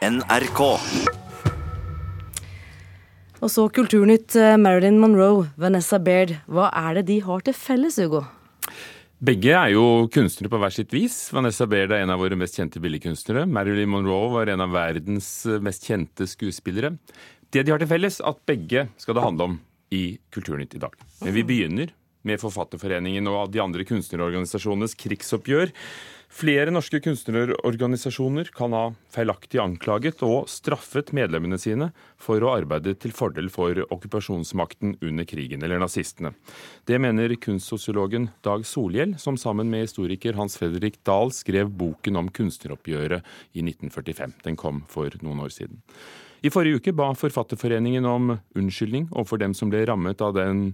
NRK. Og så Kulturnytt. eh, Marilyn Monroe, Vanessa Baird. Hva er det de har til felles, Hugo? Begge er jo kunstnere på hver sitt vis. Vanessa Baird er en av våre mest kjente billedkunstnere. Marilyn Monroe var en av verdens mest kjente skuespillere. Det de har til felles, at begge skal det handle om i Kulturnytt i dag. Men vi begynner med Forfatterforeningen og de andre kunstnerorganisasjonenes krigsoppgjør. Flere norske kunstnerorganisasjoner kan ha feilaktig anklaget og straffet medlemmene sine for å arbeide til fordel for okkupasjonsmakten under krigen, eller nazistene. Det mener kunstsosiologen Dag Solhjell, som sammen med historiker Hans Fredrik Dahl skrev boken om kunstneroppgjøret i 1945. Den kom for noen år siden. I forrige uke ba Forfatterforeningen om unnskyldning overfor dem som ble rammet av den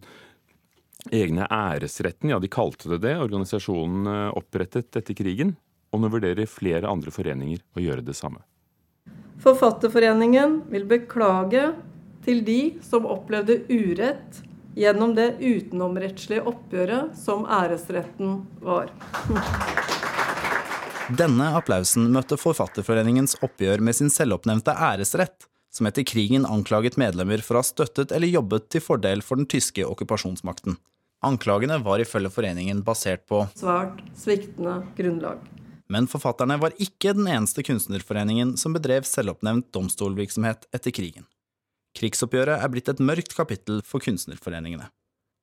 egne æresretten, ja de kalte det det, organisasjonen eh, opprettet etter krigen, og nå vurderer flere andre foreninger å gjøre det samme. Forfatterforeningen vil beklage til de som opplevde urett gjennom det utenomrettslige oppgjøret som æresretten var. Denne applausen møtte Forfatterforeningens oppgjør med sin selvoppnevnte æresrett, som etter krigen anklaget medlemmer for å ha støttet eller jobbet til fordel for den tyske okkupasjonsmakten. Anklagene var ifølge foreningen basert på Svært sviktende grunnlag. Men forfatterne var ikke den eneste kunstnerforeningen som bedrev selvoppnevnt domstolvirksomhet etter krigen. Krigsoppgjøret er blitt et mørkt kapittel for kunstnerforeningene.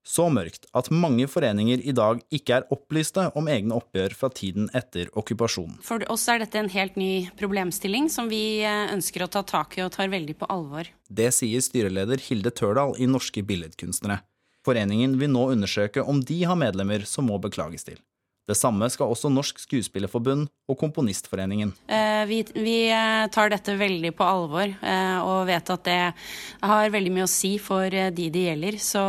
Så mørkt at mange foreninger i dag ikke er opplyste om egne oppgjør fra tiden etter okkupasjonen. For oss er dette en helt ny problemstilling som vi eh, ønsker å ta tak i og tar veldig på alvor. Det sier styreleder Hilde Tørdal i Norske Billedkunstnere. Foreningen vil nå undersøke om de har medlemmer som må beklages til. Det samme skal også Norsk Skuespillerforbund og Komponistforeningen. Eh, Vi, vi eh, tar dette veldig på alvor eh, og vet at det har veldig mye å si for de det gjelder. Så,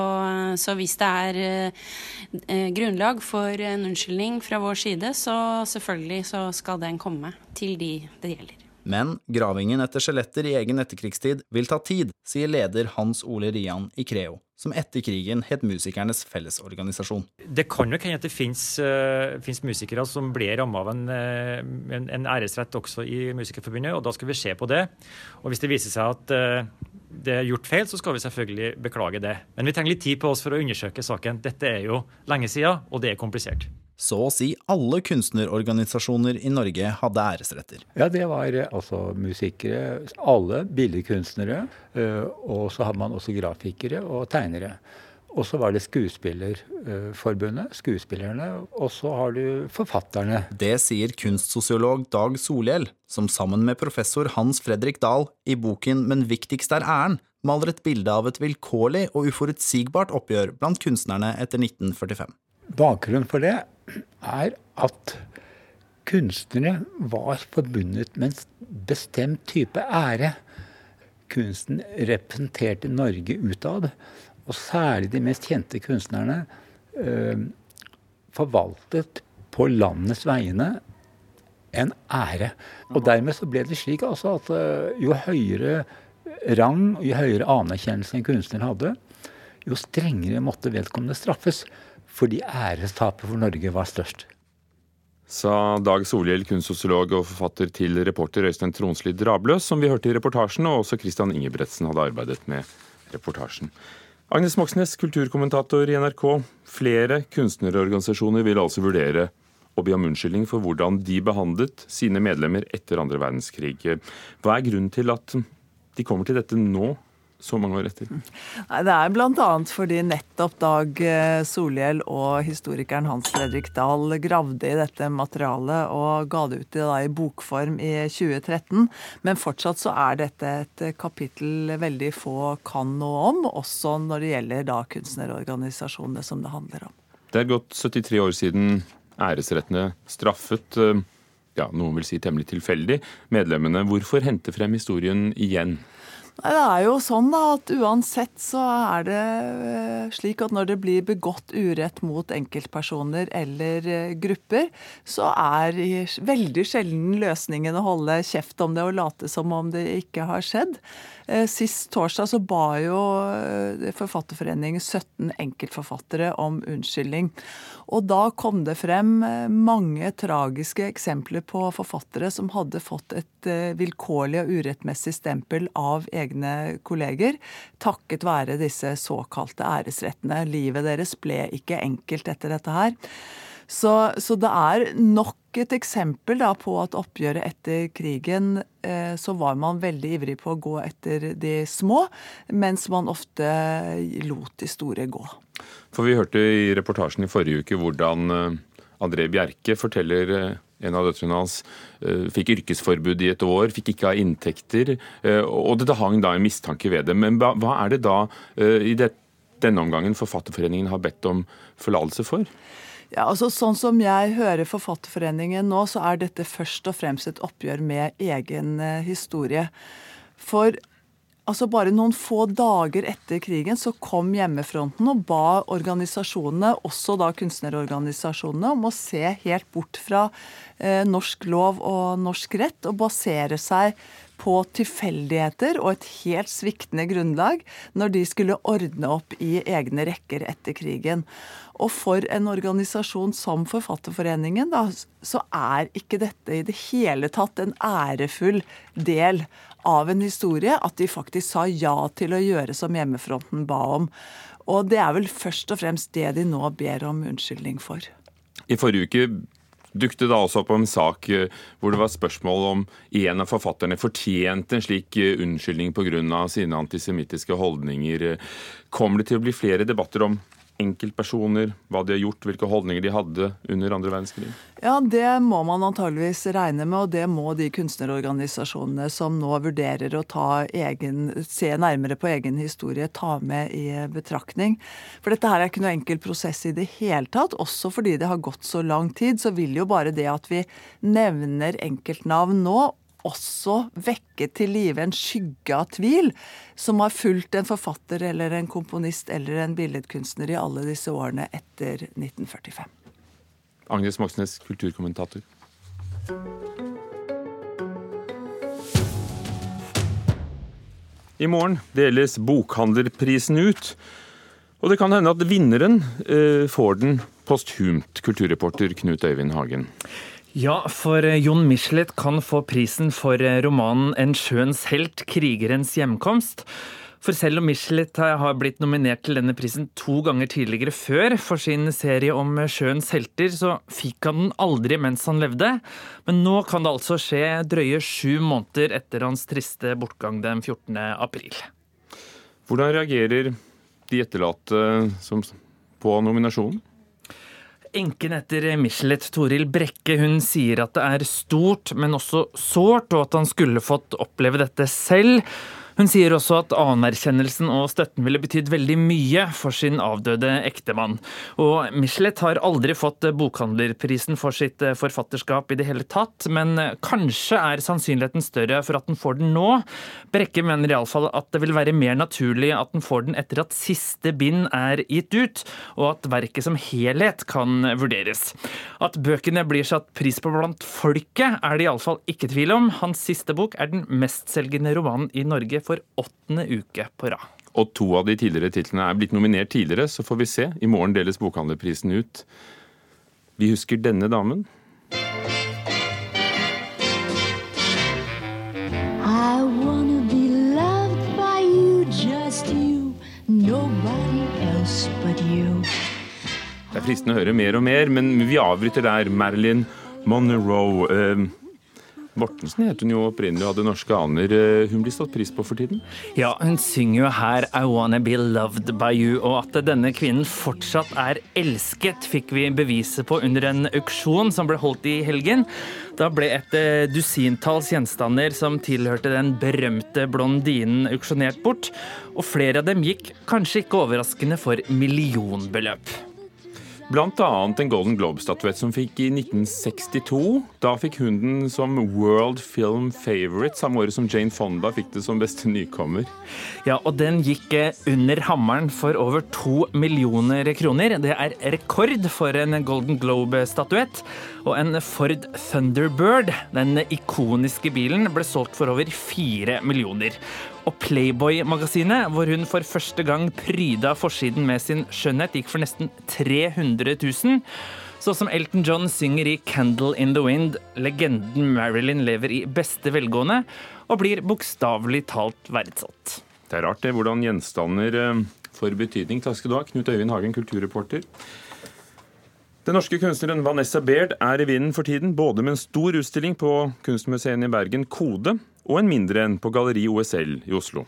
så hvis det er grunnlag for en unnskyldning fra vår side, så selvfølgelig så skal den komme til de det gjelder. Men gravingen etter skjeletter i egen etterkrigstid vil ta tid, sier leder Hans Ole Rian i Creo, som etter krigen het Musikernes Fellesorganisasjon. Det kan nok hende at det finnes musikere som ble rammet av en, eh, en, en, æresrett også i Musikerforbundet, og da skal vi se på det. Og hvis det viser seg at uh, det er gjort feil, så skal vi selvfølgelig beklage det. Men vi trenger litt tid på oss for å undersøke saken. Dette er jo lenge siden, og det er komplisert. Så å si alle kunstnerorganisasjoner i Norge hadde æresretter. Ja, det var altså musikere, alle billedkunstnere. Og så hadde man også grafikere og tegnere. Og så var det Skuespillerforbundet, skuespillerne, og så har du forfatterne. Det sier kunstsosiolog Dag Solhjell, som sammen med professor Hans Fredrik Dahl i boken Men viktigst er æren maler et bilde av et vilkårlig og uforutsigbart oppgjør blant kunstnerne etter 1945. Bakgrunnen for det er at kunstnere var forbundet med en bestemt type ære. Kunsten representerte Norge utad, og særlig de mest kjente kunstnerne øh, forvaltet på landets vegne en ære. Og dermed så ble det slik altså at øh, jo høyere rang jo høyere anerkjennelse en kunstner hadde, jo strengere måtte vedkommende straffes fordi ærestapet for Norge var størst. Sa Dag Solhjell, kunstsosiolog og forfatter til reporter Øystein Tronsli Drabløs, som vi hørte i reportasjen, og også Christian Ingebretsen hadde arbeidet med reportasjen. Agnes Moxnes, kulturkommentator i NRK. Flere kunstnerorganisasjoner vil altså vurdere å be om unnskyldning for hvordan de behandlet sine medlemmer etter andre verdenskrig. Hva er grunnen til at de kommer til dette nå, så mange år etter? Nei, Det er bl.a. fordi nettopp Dag Solhjell og historikeren Hans Fredrik Dahl gravde i dette materialet og ga det ut i bokform i 2013. Men fortsatt så er dette et kapittel veldig få kan noe om, også når det gjelder da kunstnerorganisasjonene som det handler om. Det er gått 73 år siden æresrettene straffet ja, noen vil si temmelig tilfeldig, medlemmene. Hvorfor hente frem historien igjen? Nei, Det er jo sånn da, at uansett så er det eh, slik at når det blir begått urett mot enkeltpersoner eller eh, grupper, så er veldig sjelden løsningen å holde kjeft om det og late som om det ikke har skjedd. Eh, sist torsdag så ba jo Forfatterforeningen 17 enkeltforfattere om unnskyldning. Og da kom det frem mange tragiske eksempler på forfattere som hadde fått et vilkårlig og urettmessig stempel av egne kolleger takket være disse såkalte æresrettene. Livet deres ble ikke enkelt etter dette her. Så, så det er nok et eksempel da, på at oppgjøret etter krigen eh, så var man veldig ivrig på å gå etter de små, mens man ofte lot de store gå. For Vi hørte i reportasjen i forrige uke hvordan eh, André Bjerke forteller eh, en av døtrene hans eh, fikk yrkesforbud i et år, fikk ikke ha inntekter. Og det hang da en mistanke ved det. Men hva, er det da i denne omgangen Forfatterforeningen har bedt om forlatelse for? Ja, altså Sånn som jeg hører Forfatterforeningen nå, så er dette først og fremst et oppgjør med egen historie. For Altså Bare noen få dager etter krigen så kom Hjemmefronten og ba organisasjonene, også da kunstnerorganisasjonene, om å se helt bort fra eh, norsk lov og norsk rett og basere seg på tilfeldigheter og et helt sviktende grunnlag når de skulle ordne opp i egne rekker etter krigen. Og for en organisasjon som Forfatterforeningen, da, så er ikke dette i det hele tatt en ærefull del av en historie at de faktisk sa ja til å gjøre som hjemmefronten ba om. Og det er vel først og fremst det de nå ber om unnskyldning for. I forrige uke dukte det også opp en sak eh, hvor det var spørsmål om en av forfatterne fortjente en slik eh, unnskyldning pga. sine antisemittiske holdninger. Kommer det til å bli flere debatter om enkeltpersoner, hva de har gjort, hvilke holdninger de hadde under andre verdenskrig? Ja, Det må man antageligvis regne med, og det må de kunstnerorganisasjonene som nå vurderer å egen, se nærmere på egen historie, ta med i betraktning. For dette her er ikke noe enkel prosess i det hele tatt. Også fordi det har gått så lang tid, så vil jo bare det at vi nevner enkeltnavn nå, også vekke til live en skygge av tvil som har fulgt en forfatter eller en komponist eller en billedkunstner i alle disse årene etter 1945. Agnes Moxnes, kulturkommentator. I morgen deles Bokhandlerprisen ut. Og det kan hende at vinneren eh, får den posthumt, kulturreporter Knut Øyvind Hagen. Ja, for eh, Jon Michelet kan få prisen for eh, romanen 'En sjøens helt krigerens hjemkomst'. For selv om Michelet eh, har blitt nominert til denne prisen to ganger tidligere før for sin serie om sjøens helter, så fikk han den aldri mens han levde. Men nå kan det altså skje drøye sju måneder etter hans triste bortgang den 14. april. Hvordan reagerer de etterlatte på nominasjonen? Enken etter Michelet, Toril Brekke, hun sier at det er stort, men også sårt, og at han skulle fått oppleve dette selv. Hun sier også at anerkjennelsen og støtten ville betydd veldig mye for sin avdøde ektemann. Og Michelet har aldri fått bokhandlerprisen for sitt forfatterskap i det hele tatt, men kanskje er sannsynligheten større for at den får den nå. Brekke mener iallfall at det vil være mer naturlig at den får den etter at siste bind er gitt ut, og at verket som helhet kan vurderes. At bøkene blir satt pris på blant folket, er det iallfall ikke tvil om. Hans siste bok er den mestselgende romanen i Norge for åttende uke på rad. Og to av de tidligere titlene er blitt nominert tidligere, så får vi se. I morgen deles bokhandlerprisen ut. Vi husker denne damen. Det er fristende å høre mer og mer, men vi avbryter der. Marilyn Monroe. Eh, Mortensen het hun jo opprinnelig og hadde norske aner. Eh, hun blir stått pris på for tiden? Ja, hun synger jo her 'I Wanna Be Loved By You', og at denne kvinnen fortsatt er elsket, fikk vi beviset på under en auksjon som ble holdt i helgen. Da ble et eh, dusintalls gjenstander som tilhørte den berømte blondinen, auksjonert bort, og flere av dem gikk, kanskje ikke overraskende, for millionbeløp. Bl.a. en Golden Globe-statuett som fikk i 1962. Da fikk hun den som World Film Favorite, samme året som Jane Fonda fikk det som beste nykommer. Ja, og den gikk eh, under hammeren for over to millioner kroner. Det er rekord for en Golden Globe-statuett. Og en Ford Thunderbird, den ikoniske bilen, ble solgt for over fire millioner. Og Playboy-magasinet, hvor hun for første gang pryda forsiden med sin skjønnhet, gikk for nesten 300 000. Sånn som Elton John synger i 'Candle in the Wind', legenden Marilyn lever i beste velgående og blir bokstavelig talt verdsatt. Det er rart det, hvordan gjenstander eh, får betydning. Takk skal du ha, Knut Øyvind Hagen, kulturreporter. Den norske kunstneren Vanessa Baird er i vinden for tiden, både med en stor utstilling på Kunstmuseet i Bergen, Kode, og en mindre en på Galleri OSL i Oslo.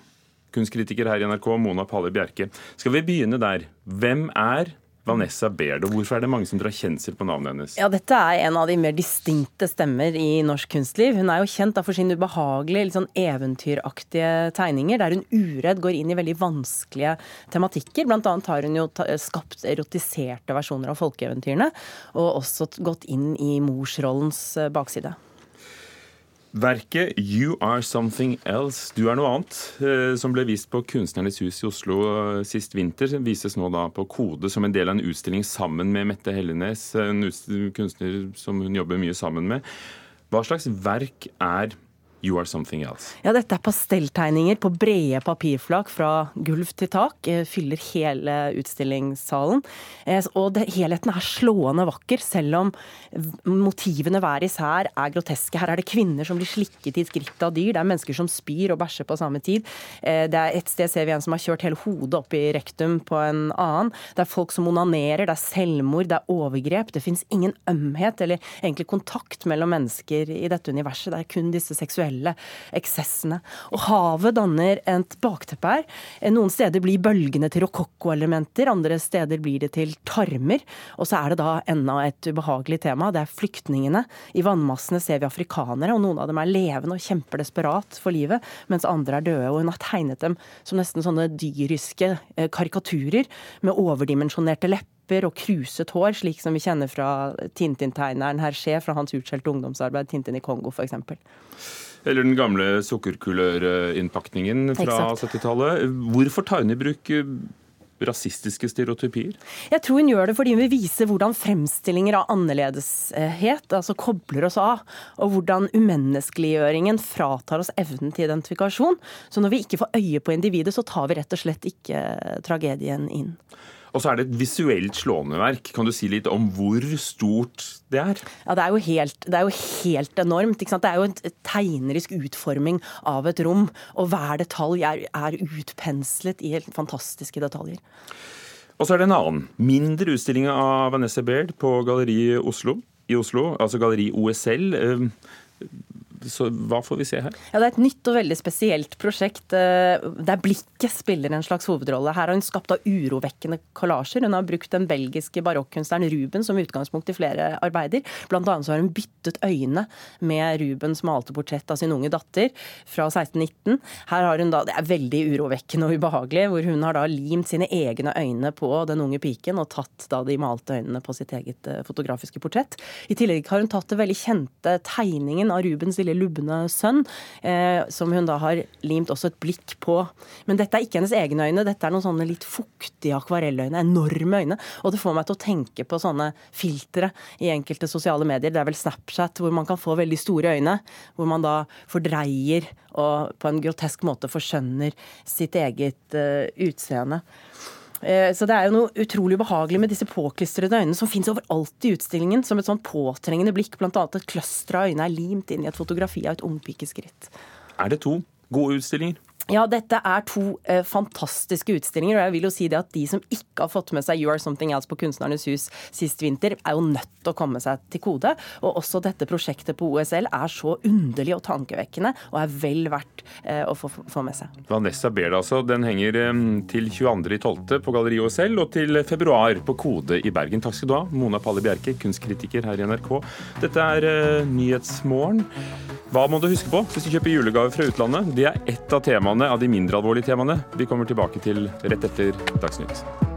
Kunstkritiker her i NRK, Mona Palle Bjerke. Skal vi begynne der? Hvem er Vanessa Baird, og hvorfor er det mange som drar kjensel på navnet hennes? Ja, Dette er en av de mer distinkte stemmer i norsk kunstliv. Hun er jo kjent for sine ubehagelige, litt sånn eventyraktige tegninger, der hun uredd går inn i veldig vanskelige tematikker. Blant annet har hun jo skapt erotiserte versjoner av folkeeventyrene, og også gått inn i morsrollens eh, bakside. Verket 'You Are Something Else', du er noe annet, eh, som ble vist på Kunstnernes hus i Oslo eh, sist vinter, vises nå da på Kode som en del av en utstilling sammen med Mette Hellenes, en kunstner som hun jobber mye sammen med. Hva slags verk er You Are Something Else. Ja, dette er pastelltegninger på brede papirflak fra gulv til tak. Eh, fyller hele utstillingssalen. Eh, og det, helheten er slående vakker, selv om motivene hver især er groteske. Her er det kvinner som blir slikket i skrittet av dyr. Det er mennesker som spyr og bæsjer på samme tid. Eh, det er Et sted ser vi en som har kjørt hele hodet opp i rektum på en annen. Det er folk som onanerer, det er selvmord, det er overgrep. Det fins ingen ømhet eller egentlig kontakt mellom mennesker i dette universet. Det er kun disse seksuelle seksuelle eksessene. Og havet danner et bakteppe her. Noen steder blir bølgene til rokokko-elementer, andre steder blir det til tarmer. Og så er det da enda et ubehagelig tema. Det er flyktningene. I vannmassene ser vi afrikanere, og noen av dem er levende og kjemper desperat for livet, mens andre er døde. Og hun har tegnet dem som nesten sånne dyriske eh, karikaturer med overdimensjonerte lepper og kruset hår, slik som vi kjenner fra Tintin-tegneren Hergé fra hans utskjelte ungdomsarbeid Tintin i Kongo f.eks. Eller den gamle sukkerkulørinnpakningen fra 70-tallet. Hvorfor tar hun i bruk eh, rasistiske stereotypier? Jeg tror hun gjør det fordi hun vil vise hvordan fremstillinger av annerledeshet altså kobler oss av, og hvordan umenneskeliggjøringen fratar oss evnen til identifikasjon. Så når vi ikke får øye på individet, så tar vi rett og slett ikke tragedien inn. Og så er det et visuelt slående verk. Kan du si litt om hvor stort det er? Ja, Det er jo helt, er jo helt enormt. Det er jo en tegnerisk utforming av et rom. Og hver detalj er, er utpenslet i helt fantastiske detaljer. Og så er det en annen, mindre utstilling av Vanessa Baird på Galleri Oslo, i Oslo, altså Galleri OSL. Så hva får vi se her? Ja, Det er et nytt og veldig spesielt prosjekt eh, der blikket spiller en slags hovedrolle. Her har hun skapt av urovekkende kollasjer. Hun har brukt den belgiske barokkunstneren Ruben som utgangspunkt i flere arbeider. Blant annet har hun byttet øyne med Rubens malte portrett av sin unge datter fra 1619. Her har hun da, Det er veldig urovekkende og ubehagelig, hvor hun har da limt sine egne øyne på den unge piken og tatt da de malte øynene på sitt eget eh, fotografiske portrett. I tillegg har hun tatt det veldig kjente tegningen av Rubens lille lubne sønn, eh, som hun da har limt også et blikk på. Men dette er ikke hennes egne øyne, dette er noen sånne litt fuktige akvarelløyne, enorme øyne. Og det får meg til å tenke på sånne filtre i enkelte sosiale medier, det er vel Snapchat, hvor man kan få veldig store øyne, hvor man da fordreier og på en grotesk måte forskjønner sitt eget uh, utseende. Eh, så det er jo noe utrolig ubehagelig med disse påklistrede øynene som fins overalt i utstillingen, som et sånn påtrengende blikk. Annet et cluster av øyne er limt inn i et fotografi av et ungpikeskritt. Er det to gode utstillinger? Ja, dette er to eh, fantastiske utstillinger. Og jeg vil jo si det at de som ikke har fått med seg You Are Something Else på Kunstnernes hus sist vinter, er jo nødt til å komme seg til kode. Og også dette prosjektet på OSL er så underlig og tankevekkende, og er vel verdt eh, å få, få, med seg. Vanessa Baird, altså. Den henger eh, til 22.12. på Galleri OSL, og til februar på Kode i Bergen. Takk skal du ha, Mona Palle Bjerke, kunstkritiker her i NRK. Dette er eh, Nyhetsmorgen. Hva må du huske på hvis du kjøper julegave fra utlandet? Det er ett av temaene av de mindre alvorlige temaene vi kommer tilbake til rett etter Dagsnytt.